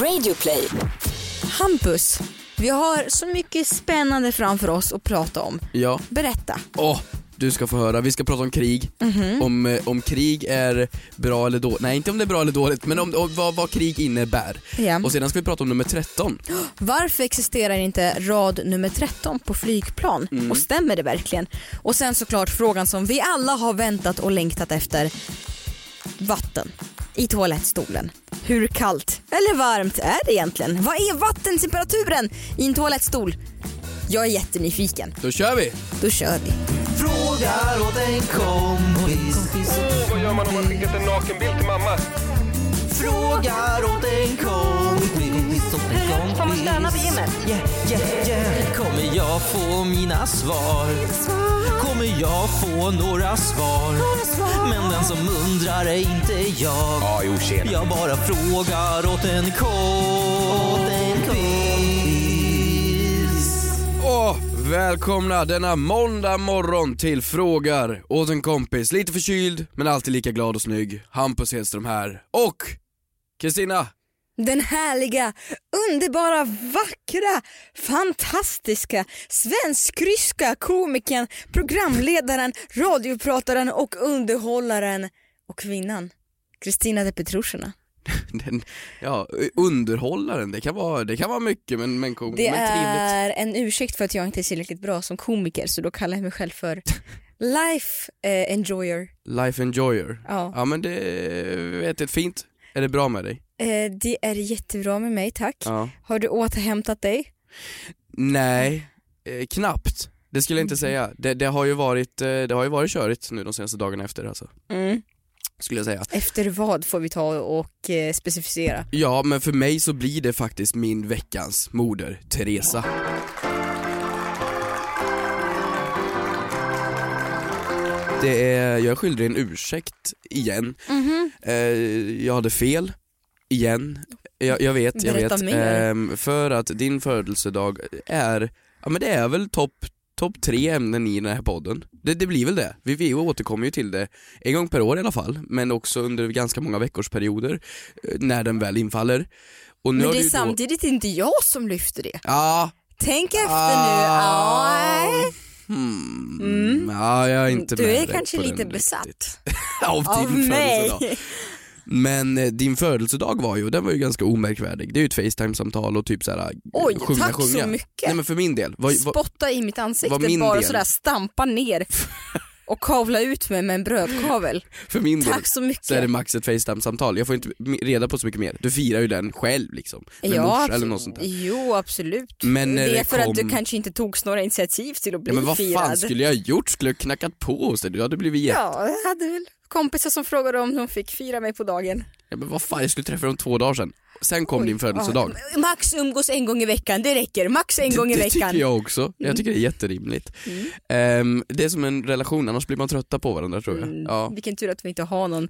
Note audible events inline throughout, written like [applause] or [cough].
Radioplay. Hampus, vi har så mycket spännande framför oss att prata om. Ja, Berätta. åh, du ska få höra. Vi ska prata om krig. Mhm. Om, eh, om krig är bra eller dåligt. Nej, inte om det är bra eller dåligt, men om, om vad, vad krig innebär. Ja. Och sedan ska vi prata om nummer 13. Varför existerar inte rad nummer 13 på flygplan? Mm. Och stämmer det verkligen? Och sen såklart frågan som vi alla har väntat och längtat efter. Vatten i toalettstolen. Hur kallt eller varmt är det egentligen? Vad är vattentemperaturen i en toalettstol? Jag är jättenyfiken. Då kör vi! Då kör vi. Frågar åt en kompis. Vad gör man om man skickat en nakenbild till mamma? Frågar åt en kompis. Får man stöna på gymmet? Yeah, yeah, yeah. Kommer jag få mina svar? Kommer jag få några svar? Men den som undrar är inte jag. Ja, jo tjena. Jag bara frågar åt en kompis. Åh, välkomna denna måndag morgon till Frågar åt en kompis. Lite förkyld, men alltid lika glad och snygg. Hampus Hedström här. Och Kristina, Den härliga, underbara, vackra, fantastiska, svensk-ryska komikern, programledaren, radioprataren och underhållaren och kvinnan. Kristina de Petrushina. [laughs] den, ja, underhållaren, det kan vara, det kan vara mycket men, men, men Det trevligt. är en ursäkt för att jag inte är tillräckligt bra som komiker så då kallar jag mig själv för [laughs] life eh, enjoyer. Life enjoyer. Ja. Ja men det vet ett fint. Är det bra med dig? Eh, det är jättebra med mig, tack. Ja. Har du återhämtat dig? Nej, eh, knappt. Det skulle jag inte säga. Det, det, har ju varit, eh, det har ju varit körigt nu de senaste dagarna efter alltså. Mm. Skulle jag säga. Efter vad får vi ta och eh, specificera? Ja, men för mig så blir det faktiskt min veckans moder, Teresa. Det är, jag är skyldig en ursäkt igen. Eh, jag hade fel, igen. Jag, jag vet, jag Berätta vet. Ehm, för att din födelsedag är, ja men det är väl topp topp tre ämnen i den här podden. Det, det blir väl det. Vi, vi återkommer ju till det en gång per år i alla fall, men också under ganska många veckors perioder eh, när den väl infaller. Men det är samtidigt inte jag som lyfter det. Ja, Tänk efter Ah. nu. Ja, hmm. Mm. ja jag är inte Du är kanske lite besatt. [laughs] Av av din mig. födelsedag. Men eh, din födelsedag var ju, den var ju ganska omärkvärdig. Det är ju ett facetime-samtal och typ såhär Oj, sjunga, tack så sjunga. mycket. Nej men för min del, vad, vad, Spotta i mitt ansikte min bara del? sådär, stampa ner [laughs] och kavla ut mig med en brödkavel. för min del Tack så mycket. så är det max ett facetime-samtal. Jag får inte reda på så mycket mer. Du firar ju den själv liksom, med ja, mors absolut. eller något sånt där. Jo absolut. Men det är det för att du kom- kanske inte togs några initiativ till att bli Ja, men vad firad. fan skulle jag ha gjort? Skulle jag knackat på hos dig? Du hade blivit jätte... Ja, jag hade väl kompisar som frågade om de fick fira mig på dagen. Ja, men vad fan, jag skulle träffa dem två dagar sedan. Sen kom din födelsedag. Ja, Max umgås en gång i veckan, det räcker. Max en gång i det, veckan. Det tycker jag också. Jag tycker det är jätterimligt. Ehm, det är som en relation, annars blir man trötta på varandra tror jag. Mm. Ja, Vilken tur att vi inte har någon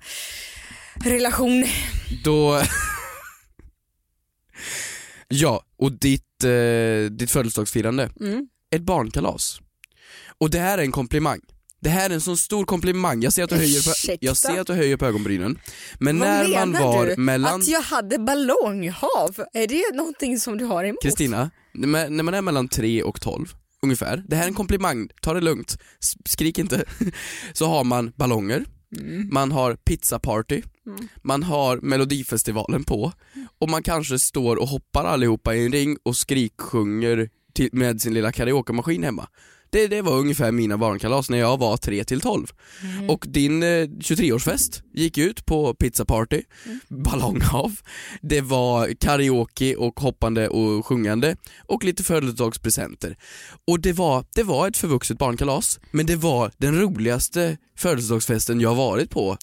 relation. då... ja, och ditt, eh, ditt födelsedagsfirande, Mm. ett barnkalas. Och det här är en komplimang. Det här är en sån stor komplimang, jag ser att du höjer på, jag ser att du höjer på ögonbrynen. Men Vad när man menar var du? mellan... Att jag hade ballonghav, är det någonting som du har emot? Kristina, när man- man är mellan 3 och 12 ungefär, det här är en komplimang, ta det lugnt, skrik inte. [laughs] Så har man ballonger, man har pizzaparty, man har melodifestivalen på. Och man kanske står och hoppar allihopa i en ring och skriksjunger till, med sin lilla karaokemaskin hemma. Det, det var ungefär mina barnkalas när jag var 3 till 12. Och din eh, 23-årsfest gick ut på pizzaparty, ballonghav, det var karaoke och hoppande och sjungande och lite födelsedagspresenter. Och det var, det var ett förvuxet barnkalas, men det var den roligaste födelsedagsfesten jag varit på,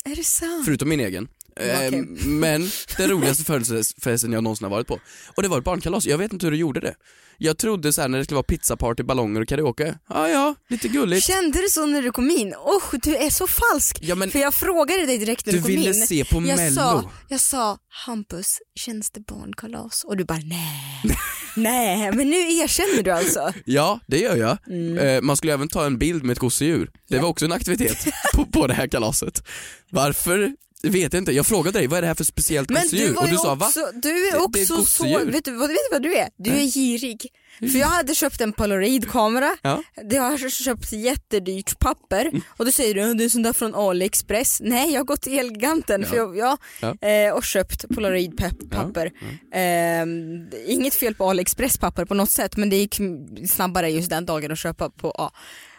förutom min egen. Okej. Eh, [laughs] Men den roligaste födelsedagsfesten jag någonsin har varit på. Och det var ett barnkalas, jag vet inte hur du gjorde det. Jag trodde så här när det skulle vara pizzaparty, ballonger och karaoke, ja ja, lite gulligt. Kände du så när du kom in? Usch, du är så falsk. Ja, men För jag frågade dig direkt när du du kom ville in. se på jag mello. Sa, jag sa, Hampus, känns det barnkalas? Och du bara, nej. [laughs] nej, men nu erkänner du alltså. Ja, det gör jag. Mm. Eh, man skulle även ta en bild med ett gosedjur. Det var också en aktivitet på, på det här kalaset. Varför? Det vet jag inte, jag frågade dig vad är det här för speciellt gosedjur? du och du sa va? också, du Det- är det är också ett så, gosedjur. vet du, vet du vad du är? Du är girig. För jag hade köpt en polaroidkamera, Ja. det har jag köpt jättedyrt papper och då säger du det är sånt där från AliExpress. Nej jag har gått till Elgiganten för jag, ja, Ja. eh, och köpt polaroidpapper. Eh, inget fel på AliExpress papper på något sätt men det gick snabbare just den dagen att köpa på ja.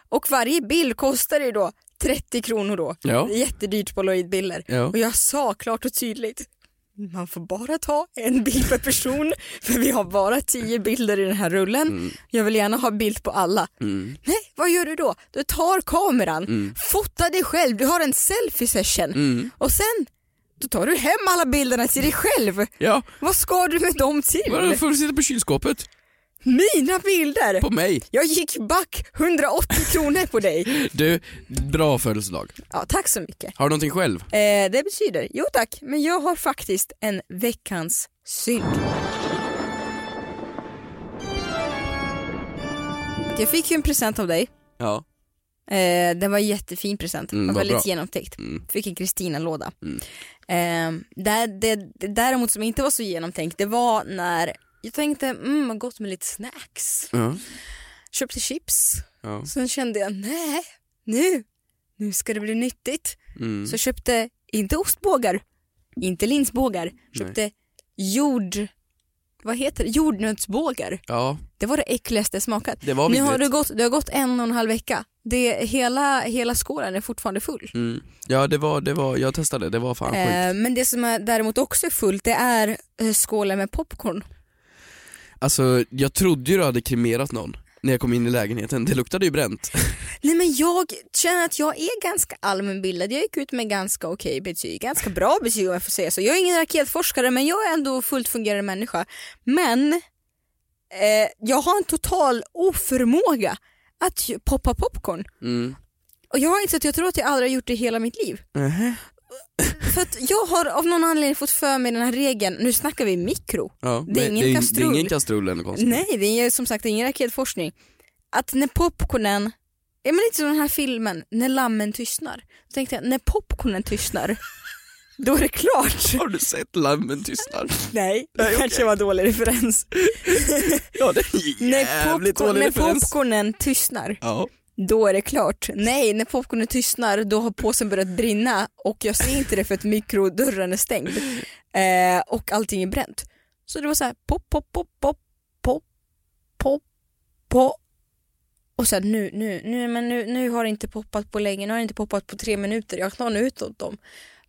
Och varje bild kostar ju då 30 kronor då. Ja. Jättedyrt polaroidbilder. Ja. Och jag sa klart och tydligt man får bara ta en bild per person [laughs] för vi har bara tio bilder i den här rullen. Jag vill gärna ha bild på alla. Mm. Nej, vad gör du då? Du tar kameran, fotar dig själv, du har en selfie session Mm. och sen då tar du hem alla bilderna till dig själv. Ja, Vad ska du med dem till? får du sitta på kylskåpet? Mina bilder! På mig? Jag gick back 180 kronor på dig. [laughs] Du, bra födelsedag. Ja, tack så mycket. Har du någonting själv? Eh, det betyder, jo tack, men jag har faktiskt en veckans synd. Jag fick ju en present av dig. Ja. Eh, det var en jättefin present, Mm, var väldigt bra. genomtänkt. Mm. Fick en Kristina-låda. Mm. Eh, det, det, det däremot som inte var så genomtänkt, det var när jag tänkte, mm, gott med lite snacks. Ja. Köpte chips. ja. Sen kände jag, nej, nu, nu ska det bli nyttigt. Mm. Så jag köpte inte ostbågar, inte linsbågar, köpte jord, vad heter det, jordnötsbågar. ja, Det var det äckligaste jag smakat. Nu har det gått, det har gått en och en halv vecka. Det, hela, hela skålen är fortfarande full. Mm. Ja, det var, det var, jag testade, det var fan sjukt. Eh, men det som är däremot också är fullt det är eh, skålen med popcorn. Alltså, jag trodde ju du hade kremerat någon när jag kom in i lägenheten, det luktade ju bränt. [laughs] Nej men jag känner att jag är ganska allmänbildad, jag gick ut med ganska okej betyg, ganska bra betyg om jag får säga så. Jag är ingen raketforskare men jag är ändå fullt fungerande människa. Men eh, jag har en total oförmåga att poppa popcorn. Mm. Och jag har insett att jag tror att jag aldrig har gjort det i hela mitt liv. Nähä. För att jag har av någon anledning fått för mig den här regeln, nu snackar vi mikro. Ja, Det är ingen det, är, det är kastrull. ingen kastrull eller konstigt. Nej, det är som sagt ingen raketforskning. Att när popcornen, ja men lite som den här filmen, när lammen tystnar. Då tänkte jag, när popcornen tystnar, [laughs] då är det klart. Har du sett Lammen tystnar? Nej, det kanske var dålig referens. Ja det är [laughs] När, jävligt popcorn, dålig när referens. popcornen tystnar, Ja. Då är det klart. Nej, när popcornen tystnar, då har påsen börjat brinna och jag ser inte det för att mikrodörren är stängd. Eh, och allting är bränt. Så det var så här pop, pop, pop, pop, pop, pop, pop. Och sen nu, nu, nu, men nu, nu har det inte poppat på länge, nu har det inte poppat på tre minuter, jag tar nu utåt dem.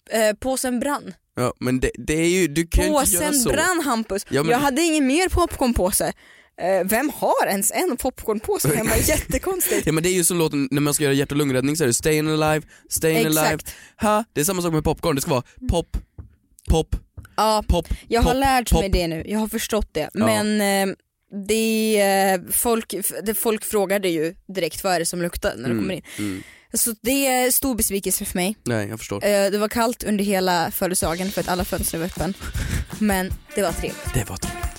Eh, påsen brann. ja men det, det är ju, du kan ju inte göra Påsen så. brann Hampus. Ja, men- Jag hade ingen mer popcornpåse. Eh, vem har ens en popcornpåse hemma? [laughs] Jättekonstigt. Ja men det är ju som låten när man ska göra hjärt och lungräddning så är det stayin' alive, stayin' alive. Exakt. Ha, det är samma sak med popcorn, det ska vara pop, pop, Ja, pop, jag har pop, lärt pop. mig det nu, jag har förstått det. Ja. Men eh, det, eh, folk, det, folk frågade ju direkt vad är det som luktar när du kommer in. Mm. Så det är stor besvikelse för mig. Nej jag förstår. Eh, det var kallt under hela födelsedagen för att alla fönster var öppen. Men det var trevligt. Det var trevligt.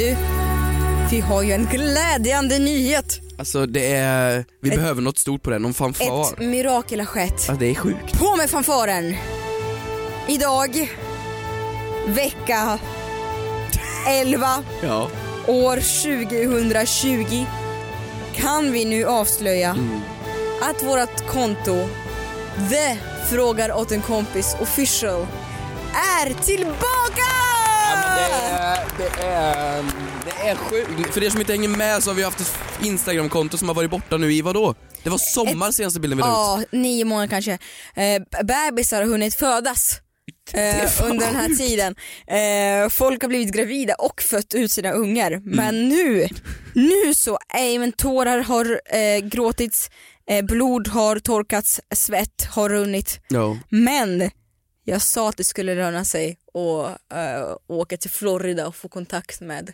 Du, vi har ju en glädjande nyhet. Alltså det är, vi Ett- behöver något stort på den, någon Ett fanfar. mirakel har skett. Ja, det är sjukt. På med fanfaren! Idag, vecka 11, [laughs] Ja. år 2020 kan vi nu avslöja Mm. att vårt konto The Frågar åt en kompis official är tillbaka! Det är, det är, det är sjukt. För er som inte hänger med så har vi haft ett Instagramkonto som har varit borta nu i vadå? Det var sommar senaste bilden vi la ut. Ja, nio månader kanske. Eh, bebisar har hunnit födas. Eh, under den här tiden. Eh, folk har blivit gravida och fött ut sina ungar. Mm. Men nu, nu så, men tårar har eh, gråtits, eh, blod har torkats, svett har runnit. Ja. Men jag sa att det skulle löna sig att eh, åka till Florida och få kontakt med,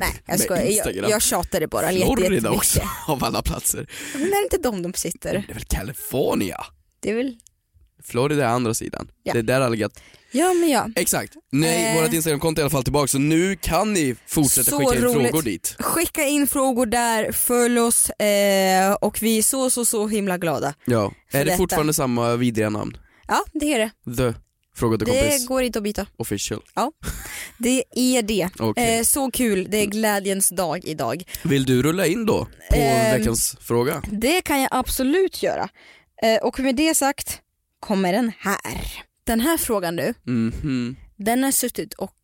nej jag skojar, jag, jag tjatade bara Florida också [laughs] av alla platser. Men är det inte de de sitter? Det är väl California? Det är väl Florida är andra sidan. Ja. Det är där alla gött. Ja men ja. Exakt. Nej, Eh. vårt Instagramkonto är i alla fall tillbaka så nu kan ni fortsätta Så skicka in roligt. frågor dit. Skicka in frågor där, följ oss eh, och vi är så så så himla glada. Ja. Är det detta. fortfarande samma vidriga namn? Ja det är det. The Fråga till Det kompis går inte att byta. official. Det är det. Okej. Eh, så kul, det är glädjens dag idag. Vill du rulla in då på Ehm. veckans fråga? Det kan jag absolut göra. Eh, och med det sagt kommer den här. Den här frågan nu, Mhm. den har suttit och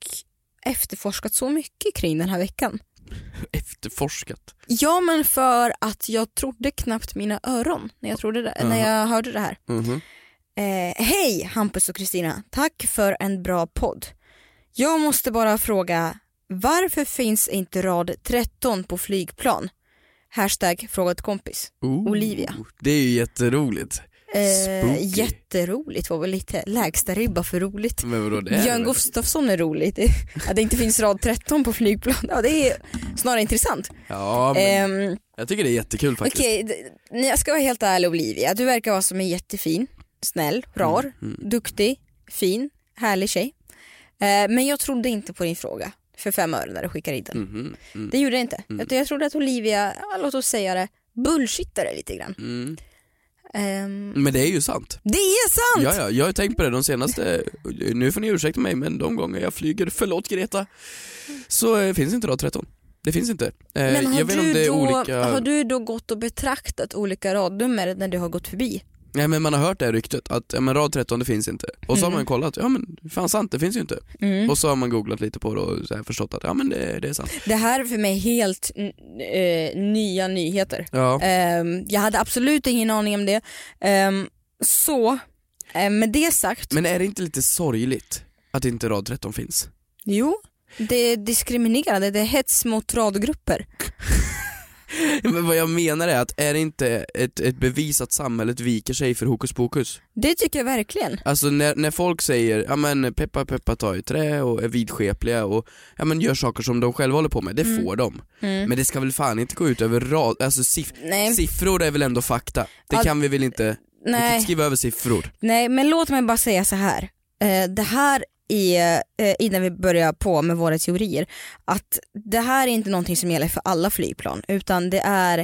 efterforskat så mycket kring den här veckan. [laughs] Efterforskat. Ja men för att jag trodde knappt mina öron när jag, trodde det, när jag hörde det här. Mhm. Eh, Hej Hampus och Kristina, tack för en bra podd. Jag måste bara fråga, varför finns inte rad 13 på flygplan? Hashtag frågat kompis. Ooh, Olivia. Det är ju jätteroligt. Eh, jätteroligt var väl lite lägsta ribba för roligt. Men vadå det är Björn? Gustafsson är roligt. [laughs] Att det inte finns rad 13 på flygplan, ja, det är snarare intressant. Ja men Ehm, jag tycker det är jättekul faktiskt. Okej, d- jag ska vara helt ärlig Olivia, du verkar vara som en jättefin, snäll, rar, Mm. duktig, fin, härlig tjej. Eh, men jag trodde inte på din fråga för fem öre när du skickade in den. Mhm, mm, Det gjorde jag inte. Utan jag trodde att Olivia, ja, låt oss säga det, bullshittade lite grann. mm. Ehm, Men det är ju sant. det är sant! Ja, ja, jag har tänkt på det de senaste, nu får ni ursäkta mig men de gånger jag flyger, förlåt Greta, så eh, finns inte rad 13. Det finns inte. Eh, Men har jag du, då, olika, har du då gått och betraktat olika radnummer när du har gått förbi? Nej men man har hört det här ryktet att ja, men rad 13 det finns inte. Och så har Mm. man kollat, ja men fan sant det finns ju inte. Mm. Och så har man googlat lite på det och så förstått att ja men det, det är sant. Det här är för mig helt eh, nya nyheter. Ja. Ehm, jag hade absolut ingen aning om det. Ehm, så, eh, med det sagt, Men är det inte lite sorgligt att inte rad 13 finns? jo, det är diskriminerande, det är hets mot radgrupper. [laughs] [laughs] Men vad jag menar är att är det inte ett, ett bevis att samhället viker sig för hokus pokus? Det tycker jag verkligen. Alltså när, när folk säger, ja men peppa peppa tar i trä och är vidskepliga och ja men gör saker som de själva håller på med, det får de. Mm. Men det ska väl fan inte gå ut över rad, alltså siff- Nej, siffror är väl ändå fakta? Det kan vi väl inte, vi kan inte nej, skriva över siffror? nej, men låt mig bara säga så här. Eh, det här i, eh, innan vi börjar på med våra teorier, att det här är inte någonting som gäller för alla flygplan utan det är,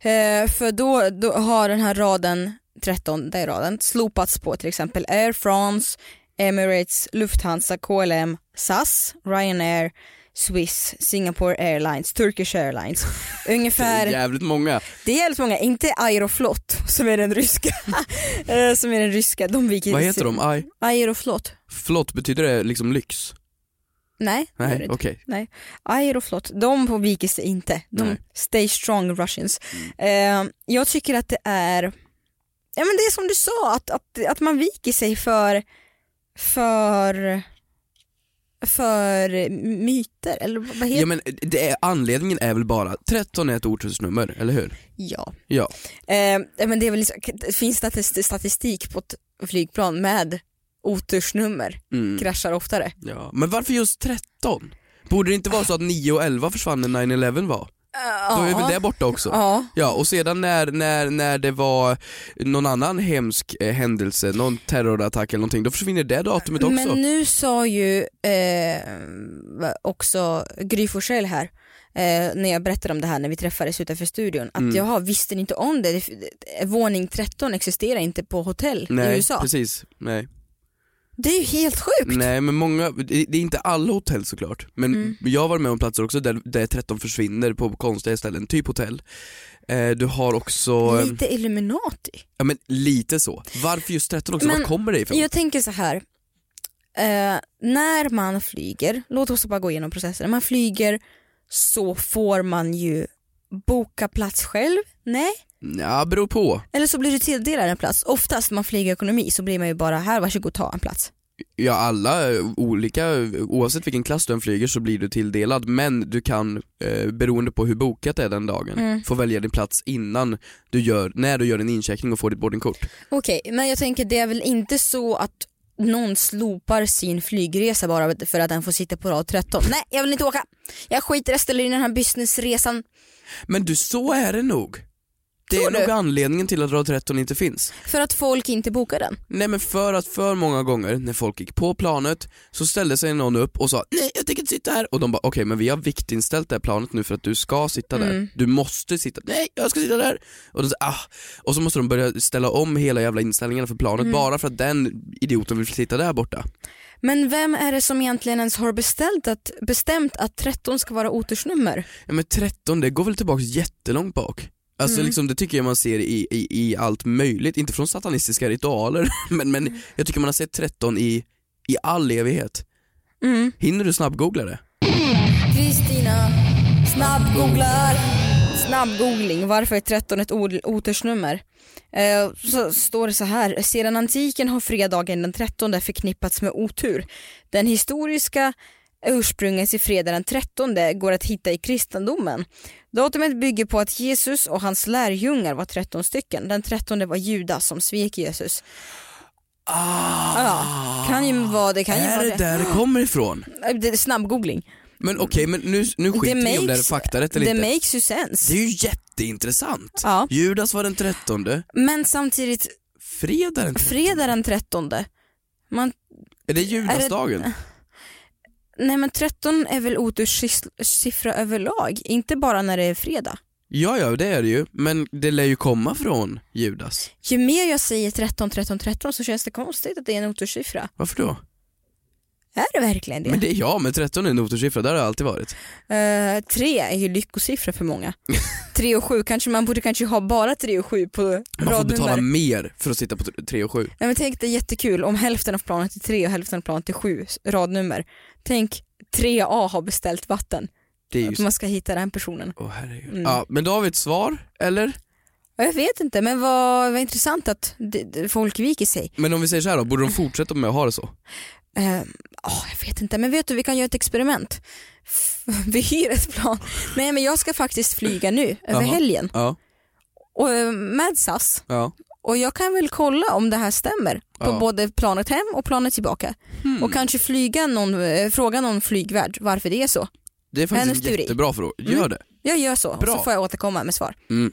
eh, för då, då har den här raden 13, det är raden, slopats på till exempel Air France, Emirates, Lufthansa, KLM, SAS, Ryanair, Swiss, Singapore Airlines, Turkish Airlines. [laughs] Det är Ungefär, jävligt många. det är jävligt många, inte Aeroflot som är den ryska, [laughs] eh, som är den ryska, de viker Vad heter de? Aj, Aeroflot. flott, betyder det liksom lyx? Nej, det gör det Nej, okej. Aeroflot, de viker sig inte. De Nej. Mm. stay strong Russians. Eh, jag tycker att det är, ja men det är som du sa, att, att, att man viker sig för, för, för myter, eller vad heter Ja men det är, anledningen är väl bara, 13 är ett ortusnummer, eller hur? Ja. Ja. Eh, men det, är väl liksom, finns statis- statistik på ett flygplan med otursnummer, Mm. kraschar oftare. ja. Men varför just 13? Borde det inte vara så att 9 och 11 försvann när 9-11 var? Då är väl det borta också? Ja, Ja, och sedan när, när, när det var någon annan hemsk eh, händelse, någon terrorattack eller någonting, då försvinner det datumet också. Men nu sa ju eh, också Gry Forssell här, eh, när jag berättade om det här när vi träffades utanför studion, att Mm. jaha, visste ni inte om det? Våning 13 existerar inte på hotell Nej, i USA. precis. Nej. Det är ju helt sjukt. Nej men många, det är inte alla hotell såklart, men Mm. jag varit med om platser också där, där 13 försvinner på konstiga ställen, typ hotell. Eh, du har också, Lite Illuminati. ja men lite så. Varför just 13 också? Men Var kommer det ifrån? Jag tänker så här. Eh, när man flyger, låt oss bara gå igenom processen. När man flyger så får man ju boka plats själv. Nej? Ja, beror på. Eller så blir du tilldelad en plats. Oftast när man flyger ekonomi så blir man ju bara här, varsågod ta en plats. Ja alla eh, olika, oavsett vilken klass du än flyger så blir du tilldelad men du kan, eh, beroende på hur bokat det är den dagen, Mm. få välja din plats innan du gör, när du gör din incheckning och får ditt boardingkort. Okej, men jag tänker det är väl inte så att någon slopar sin flygresa bara för att den får sitta på rad 13. Nej, jag vill inte åka. Jag skiter i den här businessresan. Men du, så är det nog. Det Tror är nog du? anledningen till att rad 13 inte finns. För att folk inte bokar den. Nej men för att för många gånger när folk gick på planet så ställde sig någon upp och sa nej jag tänker inte sitta här och de bara okej men vi har viktinställt det här planet nu för att du ska sitta där. Mm. Du måste sitta, nej jag ska sitta där. Och, de, ah. och så måste de börja ställa om hela jävla inställningarna för planet Mm. bara för att den idioten vill sitta där borta. Men vem är det som egentligen ens har beställt att, bestämt att 13 ska vara otursnummer? Ja men 13 det går väl tillbaks jättelångt bak. Alltså Mm. liksom, det tycker jag man ser i, i, i allt möjligt, inte från satanistiska ritualer [laughs] men, men jag tycker man har sett 13 i, i all evighet. Mm. Hinner du snabbgoogla det? Kristina snabbgooglar. Snabbgoogling, varför är 13 ett otursnummer? Eh, så står det så här, sedan antiken har fredagen den 13 förknippats med otur. Den historiska ursprunget till fredag den 13 går att hitta i kristendomen. Datumet bygger på att Jesus och hans lärjungar var 13 stycken. Den 13 var Judas som svek Jesus. Ah, Ja, kan ju vara det. Kan ju är vara det det. där det kommer ifrån? Det är snabbgoogling. Men okej, men nu, nu skiter vi om det är faktarätt eller det inte. makes ju sense. Det är ju jätteintressant. Ja. Judas var den 13, Men samtidigt, fredag den 13. fredag den 13. Man, Är det judasdagen? Nej men 13 är väl oturssiffra överlag, inte bara när det är fredag. Ja, ja det är det ju, men det lär ju komma från Judas. Ju mer jag säger 13, 13, 13 så känns det konstigt att det är en oturssiffra. Varför då? Är det verkligen det? Men det är ja, men 13 är en otursiffra, det har det alltid varit. Eh, tre är ju lyckosiffra för många. [laughs] tre och sju, kanske man borde kanske ha bara tre och sju på Man får betala radnummer. mer för att sitta på 3 och 7. Nej, men tänk det är jättekul om hälften av planet är tre och hälften av planet är sju radnummer. Tänk 3A har beställt vatten. Det är ju Att man ska hitta den personen. Åh herregud. Mm. Ja, men då har vi ett svar, eller? Ja, Jag vet inte men vad, vad intressant att folk viker sig. Men om vi säger så här då, borde de fortsätta med att ha det så? Eh, åh, jag vet inte men vet du vi kan göra ett experiment. [laughs] Vi hyr ett plan. Nej men jag ska faktiskt flyga nu över Jaha. helgen Ja, och, eh, med SAS. ja. Och jag kan väl kolla om det här stämmer på Ja. både planet hem och planet tillbaka. Hmm. Och kanske flyga någon, eh, fråga någon flygvärd varför det är så. Det är faktiskt hennes en jättebra fråga, gör Mm. det. Jag gör så, Bra. så får jag återkomma med svar. Mm.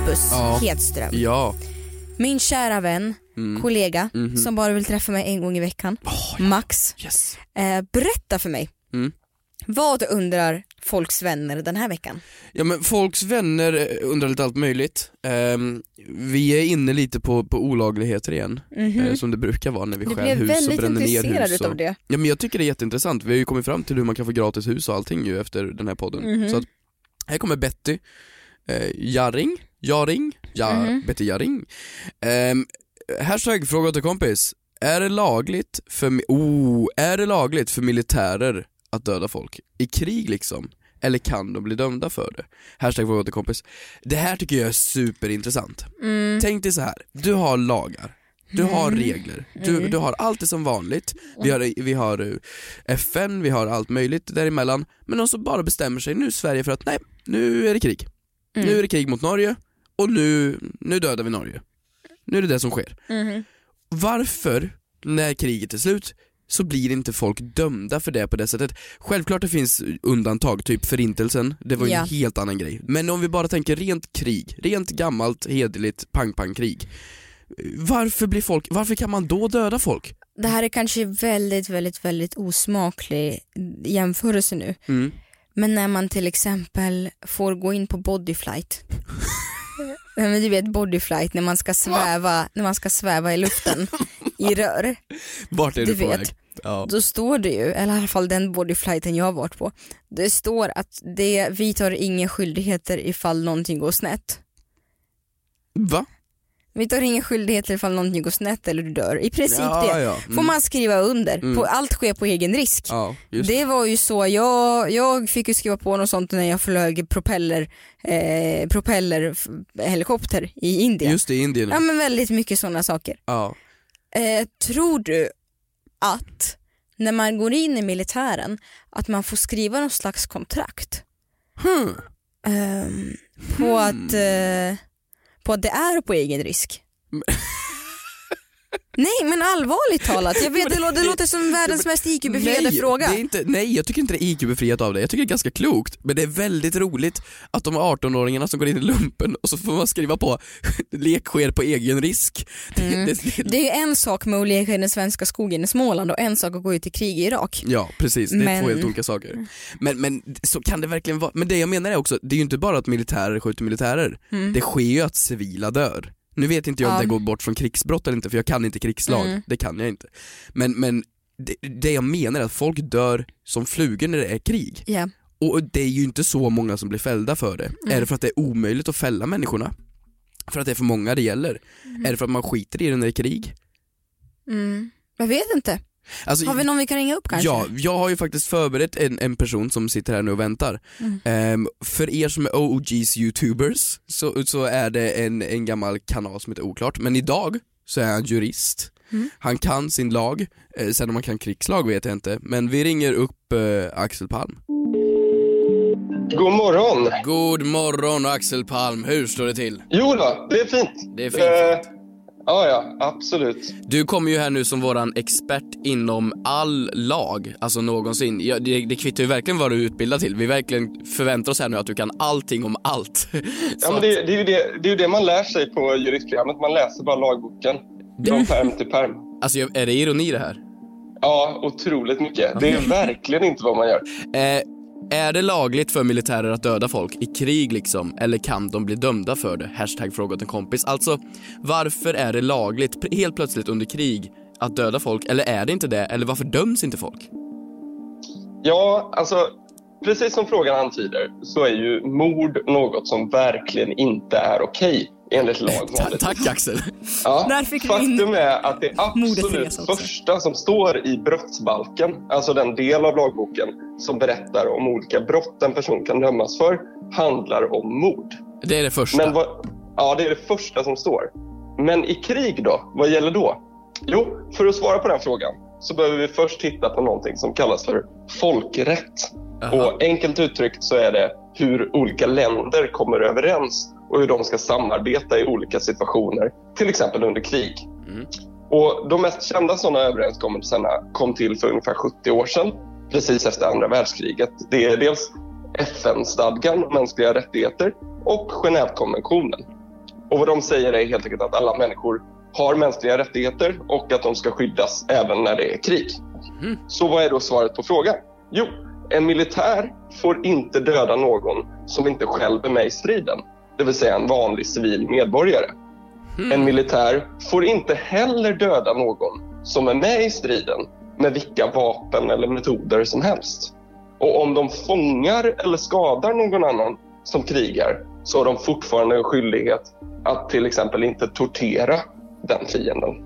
Hampus Ja. Hedström, Ja. min kära vän, kollega som bara vill träffa mig en gång i veckan, Max. Yes. Eh, berätta för mig, Mm. vad undrar folks vänner den här veckan? Ja men folks vänner eh, undrar lite allt möjligt. Ehm, vi är inne lite på, på olagligheter igen, eh, som det brukar vara när vi blev hus och väldigt bränner ner intresserad hus. utav Och... det. Ja men jag tycker det är jätteintressant, vi har ju kommit fram till hur man kan få gratis hus och allting ju efter den här podden. Mhm. Så att, här kommer Betty eh, Jarring, Jaring, ja, Mhm. Betty Jarring. Ehm, hashtag fråga till kompis, är det lagligt för, oh, är det lagligt för militärer att döda folk? I krig liksom? Eller kan de bli dömda för det? Hashtag fråga till kompis. Det här tycker jag är superintressant. Mm. Tänk dig så här. du har lagar, du har regler, du, Mm. du har allt det som vanligt, vi har, vi har eh, FN, vi har allt möjligt däremellan, men de som bara bestämmer sig, nu Sverige för att nej, nu är det krig. Mm. Nu är det krig mot Norge och nu, nu dödar vi Norge. Nu är det det som sker. Mhm. Varför, när kriget är slut, så blir inte folk dömda för det på det sättet. Självklart det finns undantag, typ förintelsen, det var ju Ja. en helt annan grej. Men om vi bara tänker rent krig, rent gammalt hederligt pang-pang-krig. Varför blir folk, varför kan man då döda folk? Det här är kanske väldigt, väldigt, väldigt osmaklig jämförelse nu. Mm. Men när man till exempel får gå in på bodyflight. [laughs] Men du vet bodyflight när man ska sväva, när man ska sväva i luften i rör. Vart är Du du, på vet. väg? Ja. Då står det ju, eller i alla fall den bodyflighten jag har varit på. Det står att det, vi tar inga skyldigheter ifall någonting går snett. Va? Vi tar ingen skyldighet ifall någonting går snett eller du dör. I princip Ja, det ja. får Mm. man skriva under. Mm. På, allt sker på egen risk. Ja, Det var ju så, jag, jag fick ju skriva på något sånt när jag flög propeller, eh, propellerhelikopter i Indien. Just det, i Indien. Ja men väldigt mycket sådana saker. Ja. Eh, tror du att när man går in i militären att man får skriva någon slags kontrakt Hmm. ehm, på, att, eh, på att det är på egen risk? [laughs] Nej men allvarligt talat, jag vet, det, lå- det låter som världens mest IQ-befriade fråga. Det är inte, nej, jag tycker inte det är IQ-befriat av det. Jag tycker det är ganska klokt. Men det är väldigt roligt att de 18-åringarna som går in i lumpen och så får man skriva på [laughs] lek sker på egen risk. Det- Mm. det, Det är ju en sak med att leka i den svenska skogen i Småland och en sak att gå ut i krig i Irak. Ja precis, det är Men- två helt olika saker. Men, men så kan det verkligen vara, men det jag menar är också, det är ju inte bara att militärer skjuter militärer, Mm. det sker ju att civila dör. Nu vet inte jag om Ja. det går bort från krigsbrott eller inte för jag kan inte krigslag, Mm. det kan jag inte. Men, men det, det jag menar är att folk dör som flugor när det är krig. Ja. Och det är ju inte så många som blir fällda för det. Mm. Är det för att det är omöjligt att fälla människorna? För att det är för många det gäller? Är det för att man skiter i det när det är krig? Mm. Jag vet inte. Alltså, Har vi någon vi kan ringa upp kanske? Ja, jag har ju faktiskt förberett en, en person som sitter här nu och väntar. Mm. Ehm, för er som är OGs youtubers så, så är det en, en gammal kanal som heter Oklart, men idag så är han jurist. Mm. Han kan sin lag, eh, sen om han kan krigslag vet jag inte, men vi ringer upp eh, Axel Palm. God morgon! God morgon Axel Palm, hur står det till? Jo då, det är fint. Det är fint, Eh, ja, ja, absolut. Du kommer ju här nu som våran expert inom all lag, alltså någonsin. Ja, det, det kvittar ju verkligen vad du är utbildad till. Vi verkligen förväntar oss här nu att du kan allting om allt. [laughs] Ja, men det, det, är ju det, det är det man lär sig på juristprogrammet. Man läser bara lagboken. Från perm till perm. Alltså är det ironi det här? Ja, otroligt mycket. Det är verkligen inte vad man gör. Eh, är det lagligt för militärer att döda folk i krig liksom? Eller kan de bli dömda för det? Hashtag fråga åt en kompis. Alltså, varför är det lagligt helt plötsligt under krig att döda folk? Eller är det inte det? Eller varför döms inte folk? Ja, alltså precis som frågan antyder så är ju mord något som verkligen inte är okej enligt lag. Ta- tack Axel. Ja, faktum är att det absolut första som står i brottsbalken, alltså den del av lagboken som berättar om olika brott en person kan dömas för, handlar om mord. Det är det första. Men vad, ja, det är det första som står. Men i krig då? Vad gäller då? Jo, för att svara på den frågan så behöver vi först titta på någonting som kallas för folkrätt. Aha. Och enkelt uttryckt så är det hur olika länder kommer överens och hur de ska samarbeta i olika situationer, till exempel under krig. Mm. Och de mest kända sådana överenskommelserna kom till för ungefär 70 år sedan, precis efter andra världskriget. Det är dels FN-stadgan om mänskliga rättigheter och Genèvekonventionen. Och vad de säger är helt enkelt att alla människor har mänskliga rättigheter och att de ska skyddas även när det är krig. Mm. Så vad är då svaret på frågan? Jo, en militär får inte döda någon som inte själv är med i striden, det vill säga en vanlig civil medborgare. Mm. En militär får inte heller döda någon som är med i striden med vilka vapen eller metoder som helst. Och om de fångar eller skadar någon annan som krigar så har de fortfarande en skyldighet att till exempel inte tortera den fienden.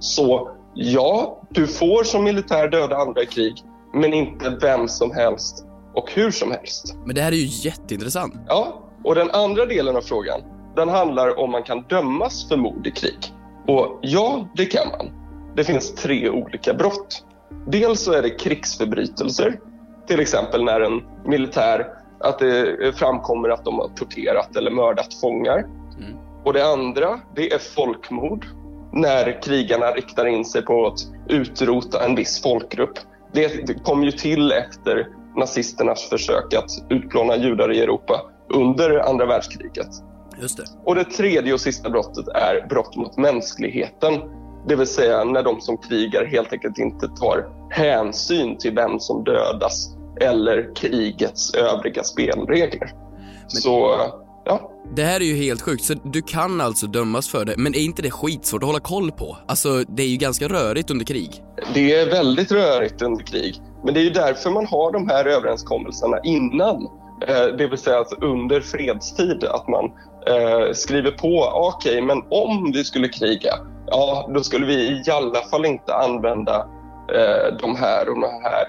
Så ja, du får som militär döda andra i krig, men inte vem som helst och hur som helst. Men det här är ju jätteintressant. Ja, och den andra delen av frågan, den handlar om man kan dömas för mord i krig. Och ja, det kan man. Det finns tre olika brott. Dels så är det krigsförbrytelser, till exempel när en militär, att det framkommer att de har torterat eller mördat fångar. Mm. Och det andra, det är folkmord, när krigarna riktar in sig på att utrota en viss folkgrupp. Det, kom ju till efter nazisternas försök att utplåna judar i Europa under andra världskriget. Just det. Och det tredje och sista brottet är brott mot mänskligheten. Det vill säga när de som krigar helt enkelt inte tar hänsyn till vem som dödas eller krigets övriga spelregler. Så, ja. Det här är ju helt sjukt, så du kan alltså dömas för det, men är inte det skitsvårt att hålla koll på? Alltså, det är ju ganska rörigt under krig. Det är väldigt rörigt under krig. Men det är ju därför man har de här överenskommelserna innan. Eh, det vill säga alltså under fredstid att man eh, skriver på, okej men om vi skulle kriga, ja då skulle vi i alla fall inte använda eh, de här och de här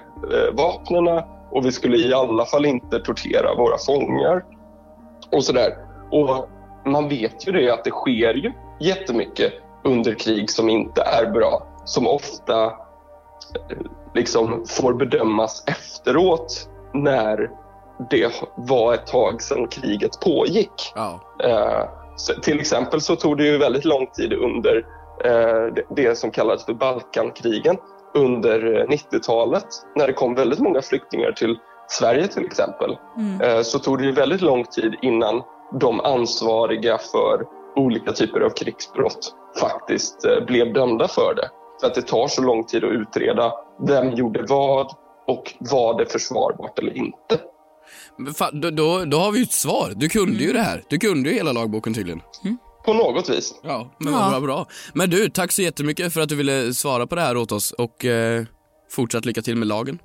vapnena och vi skulle i alla fall inte tortera våra fångar och sådär. Och man vet ju det att det sker ju jättemycket under krig som inte är bra, som ofta eh, liksom får bedömas efteråt när det var ett tag sedan kriget pågick. Ja. Eh, så till exempel så tog det ju väldigt lång tid under eh, det- det som kallades för Balkankrigen under eh, 90-talet när det kom väldigt många flyktingar till Sverige till exempel. Eh, så tog det ju väldigt lång tid innan de ansvariga för olika typer av krigsbrott faktiskt eh, blev dömda för det. För att det tar så lång tid att utreda vem gjorde vad och var det försvarbart eller inte. Men fan, då, då, då har vi ju ett svar. Du kunde ju det här. Du kunde ju hela lagboken tydligen. På något vis. Ja, men Ja. bra, bra. Men du, tack så jättemycket för att du ville svara på det här åt oss och eh, fortsatt lycka till med lagen.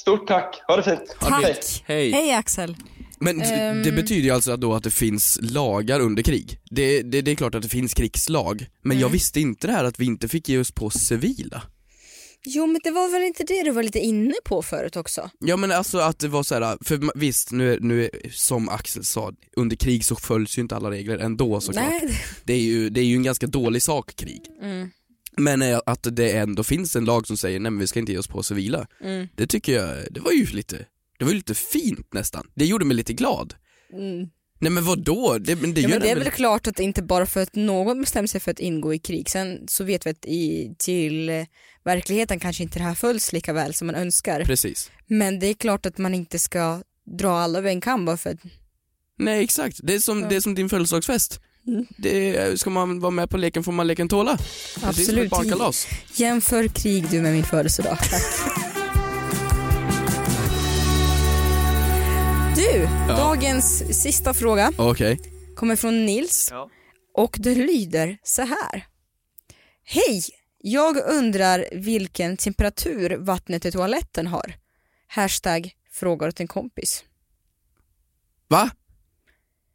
Stort tack, ha det fint. Tack. Hej. Hej. Hej Axel. Men Ehm. det betyder ju alltså då att det finns lagar under krig. Det, det, det är klart att det finns krigslag, men jag visste inte det här att vi inte fick ge oss på civila. Jo men det var väl inte det du var lite inne på förut också? Ja men alltså att det var så här, för visst nu, är- nu som Axel sa, under krig så följs ju inte alla regler ändå såklart. Nej. Det är ju, det är ju en ganska dålig sak krig. Mm. Men att det ändå finns en lag som säger nej men vi ska inte ge oss på civila, Mm. det tycker jag, det var ju lite, det var ju lite fint nästan. Det gjorde mig lite glad. Mm. Nej men vadå? Det, men det Ja, men det är väl- klart att inte bara för att någon bestämmer sig för att ingå i krig, sen så vet vi att i, till verkligheten kanske inte det här följs lika väl som man önskar. Precis. Men det är klart att man inte ska dra alla över en kam bara för att Nej exakt, det är som, det är som din födelsedagsfest. Det ska man vara med på leken får man leken tåla. Precis som ett Absolut. barnkalas. jämför krig du med min födelsedag. [laughs] Tack. Du, dagens sista fråga Okej. kommer från Nils och det lyder så här. Hej! Jag undrar vilken temperatur vattnet i toaletten har. Hashtag frågar åt en kompis. Va?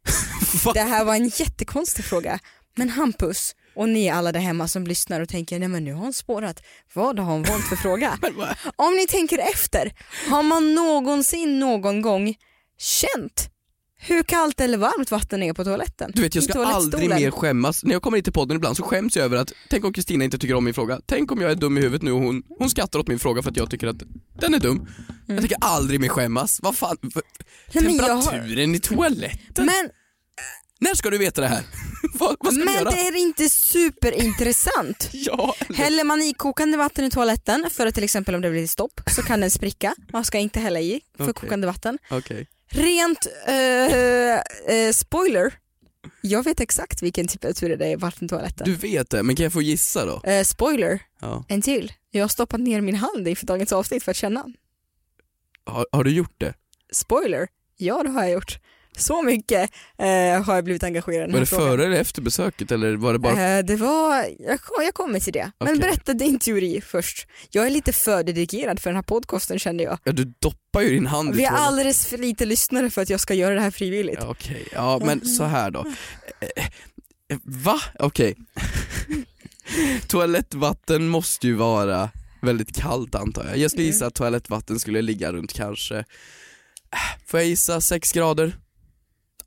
[laughs] Det här var en jättekonstig fråga. Men Hampus och ni alla där hemma som lyssnar och tänker nej men nu har hon spårat. Vad har hon valt för fråga? [laughs] Om ni tänker efter, har man någonsin någon gång känt hur kallt eller varmt vatten är på toaletten? Du vet jag ska aldrig mer skämmas, när jag kommer hit till podden ibland så skäms jag över att, tänk om Kristina inte tycker om min fråga, tänk om jag är dum i huvudet nu och hon, hon skrattar åt min fråga för att jag tycker att den är dum. Jag tänker aldrig mer skämmas, vad fan, Mm. Nej, men jag har- temperaturen i toaletten? Men, När ska du veta det här? [laughs] vad, vad men göra? det är inte superintressant. [laughs] Ja, eller? Häller man i kokande vatten i toaletten för att till exempel om det blir stopp så kan den spricka. Man ska inte hälla i [laughs] för Okej. kokande vatten. Okej. Rent eh, eh, spoiler, jag vet exakt vilken temperatur det är i vattentoaletten. Du vet det, men kan jag få gissa då? Eh, spoiler, Ja. en till. Jag har stoppat ner min hand inför dagens avsnitt för att känna. Har, har du gjort det? Spoiler, ja det har jag gjort. Så mycket eh, har jag blivit engagerad i den Var här det frågan. före eller efter besöket eller var det bara... Eh, det var, jag, kom- jag kommer till det. Men Okej. berätta din teori först. Jag är lite för dedikerad för den här podcasten kände jag. Ja, du doppar ju din hand Vi i är toaletten. alldeles för lite lyssnare för att jag ska göra det här frivilligt. Ja, Okej, ja men så här då. Eh, eh, Va? Okej. [laughs] Toalettvatten måste ju vara väldigt kallt antar jag. Jag skulle gissa att toalettvatten skulle ligga runt kanske, eh, får jag gissa 6 grader?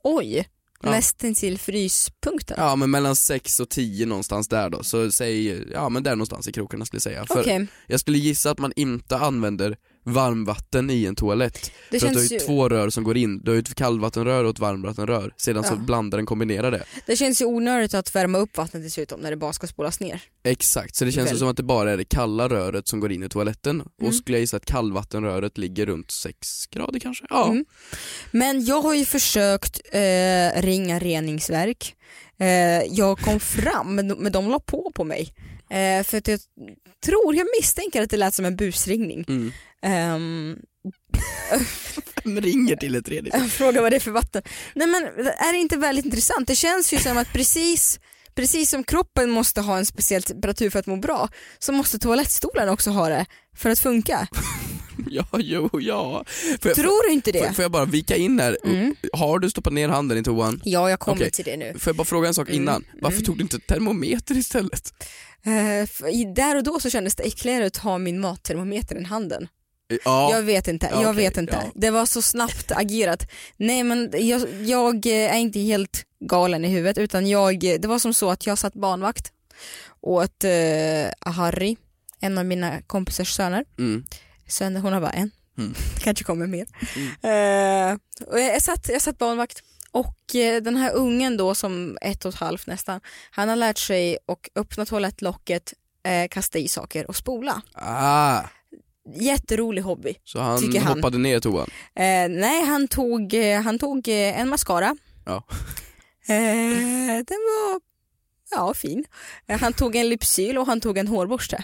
Oj, Ja. nästan till fryspunkten. Ja men mellan 6 och 10 någonstans där då, så säg, ja men där någonstans i krokarna skulle jag säga. För jag skulle gissa att man inte använder varmvatten i en toalett. det för att du har ju ju, två rör som går in, du har ju ett kallvattenrör och ett varmvattenrör, sedan så Ja. blandar den kombinerar det. det känns ju onödigt att värma upp vattnet dessutom när det bara ska spolas ner. Exakt, så det känns ju som att det bara är det kalla röret som går in i toaletten Mm. och skulle jag gissa att kallvattenröret ligger runt 6 grader kanske? Ja. Mm. Men jag har ju försökt eh, ringa reningsverk. Eh, jag kom [laughs] fram men, men de la på på mig. Eh, för att jag tror, jag misstänker att det lät som en busringning. Mm. Ehm, Vem ringer till ett tredje? [laughs] Jag frågar vad det är för vatten. Nej men är det inte väldigt intressant? Det känns ju som att precis, precis som kroppen måste ha en speciell temperatur för att må bra så måste toalettstolen också ha det för att funka. [laughs] Ja, jo, ja. Får jag, Tror du inte får, det? får jag bara vika in här? Mm. Har du stoppat ner handen i toan? Ja, jag kommer Okej. till det nu. Får jag bara fråga en sak Mm, innan? Varför mm. tog du inte termometer istället? I- där och då så kändes det äckligare att ha min mattermometer i handen. Ja, Jag vet inte, Ja, jag okej, vet inte. ja. Det var så snabbt agerat. Nej men jag, jag är inte helt galen i huvudet utan jag, det var som så att jag satt barnvakt åt eh, Harry, en av mina kompisars söner. mm. Söner, hon har bara en. Mm. Det [laughs] kanske kommer mer. Eh, och jag, satt, jag satt barnvakt och eh, den här ungen då som ett och ett halvt nästan, han har lärt sig att öppna toalettlocket, eh, kasta i saker och spola. ah, Jätterolig hobby. så han han. hoppade ner i toan? Eh, nej, han tog, eh, han tog eh, en mascara. Ja. [laughs] Eh, den var ja, fin. Eh, han tog en lypsyl och han tog en hårborste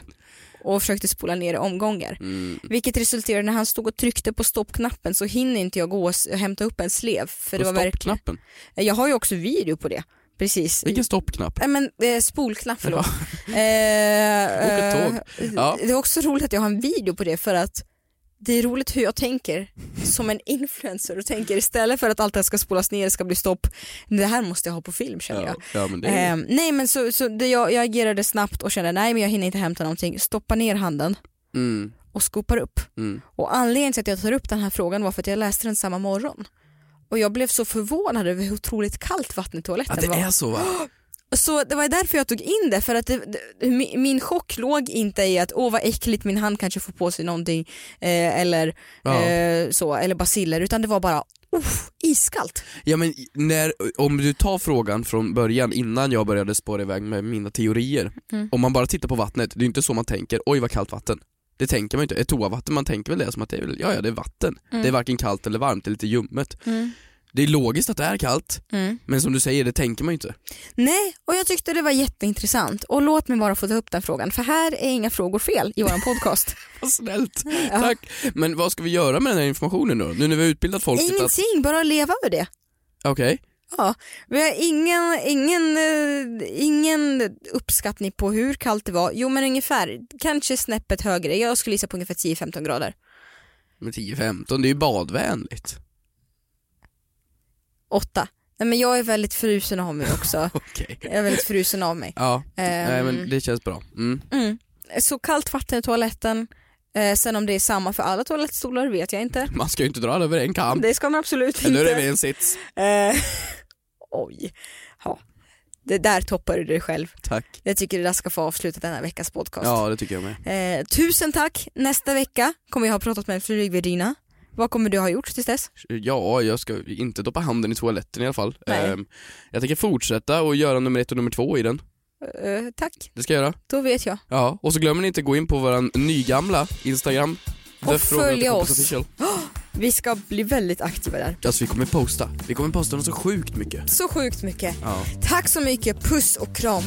och försökte spola ner i omgångar. Mm. Vilket resulterade när han stod och tryckte på stoppknappen så hinner inte jag gå och hämta upp en slev. För det På var verkligen... stoppknappen? Jag har ju också video på det. Precis. Vilken stoppknapp? Nej men eh, spolknapp, förlåt. [laughs] Eh, [laughs] Åk ett tåg. eh, Ja. Det är också roligt att jag har en video på det för att det är roligt hur jag tänker som en influencer och tänker istället för att allt det här ska spolas ner, det ska bli stopp, det här måste jag ha på film känner jag. Ja, ja men det är... Eh, nej men så, så det, jag, jag agerade snabbt och kände nej men jag hinner inte hämta någonting, stoppa ner handen mm, och skopar upp. mm. Och anledningen till att jag tar upp den här frågan var för att jag läste den samma morgon. Och jag blev så förvånad över hur otroligt kallt vattnet i det var. är så va? [gasps] Så det var därför jag tog in det, för att det, det, min min chock låg inte i att åh vad äckligt min hand kanske får på sig någonting eh, eller Ja. eh, så, eller basiller utan det var bara uff, iskallt. Ja men när, om du tar frågan från början innan jag började spåra iväg med mina teorier. Mm. Om man bara tittar på vattnet, det är inte så man tänker, oj vad kallt vatten. Det tänker man inte, ett toavatten, man tänker väl det som att det är, ja, ja det är vatten. Mm. Det är varken kallt eller varmt, det är lite ljummet. Det är logiskt att det är kallt, men som du säger, det tänker man ju inte. Nej, och jag tyckte det var jätteintressant och låt mig bara få ta upp den frågan för här är inga frågor fel i vår podcast. [laughs] Vad snällt, [laughs] Ja. tack. Men vad ska vi göra med den här informationen då? Nu när vi har utbildat folket att, Ingenting, bara leva med det. okej, Ja, vi har ingen, ingen, eh, ingen uppskattning på hur kallt det var. Jo men ungefär, kanske snäppet högre. Jag skulle gissa på ungefär 10-15 grader. men 10-15, det är ju badvänligt. 8. Nej men jag är väldigt frusen av mig också. [laughs] Okej. Jag är väldigt frusen av mig. Ja, nej Ehm, men det känns bra. Mm. mm. Så kallt vatten i toaletten. Eh, sen om det är samma för alla toalettstolar vet jag inte. Man ska ju inte dra alla över en kam. Det ska man absolut Men nu är det inte. en sits. Eh, [laughs] oj. Ja. Det där toppar du dig själv. Tack. Jag tycker det där ska få avsluta denna veckas podcast. Ja det tycker jag med. Eh, tusen tack. Nästa vecka kommer jag ha pratat med en flygvärdinna. Vad kommer du ha gjort tills dess? Ja, jag ska inte doppa handen i toaletten i alla fall. Nej. Ehm, jag tänker fortsätta och göra nummer ett och nummer två i den. Eh, tack, Det ska jag göra. då vet jag. Ja, och så glömmer ni inte gå in på våran nygamla Instagram. Och följa oss. [gasps] Vi ska bli väldigt aktiva där. Alltså vi kommer posta. Vi kommer posta något så sjukt mycket. Så sjukt mycket. Ja. Tack så mycket, puss och kram.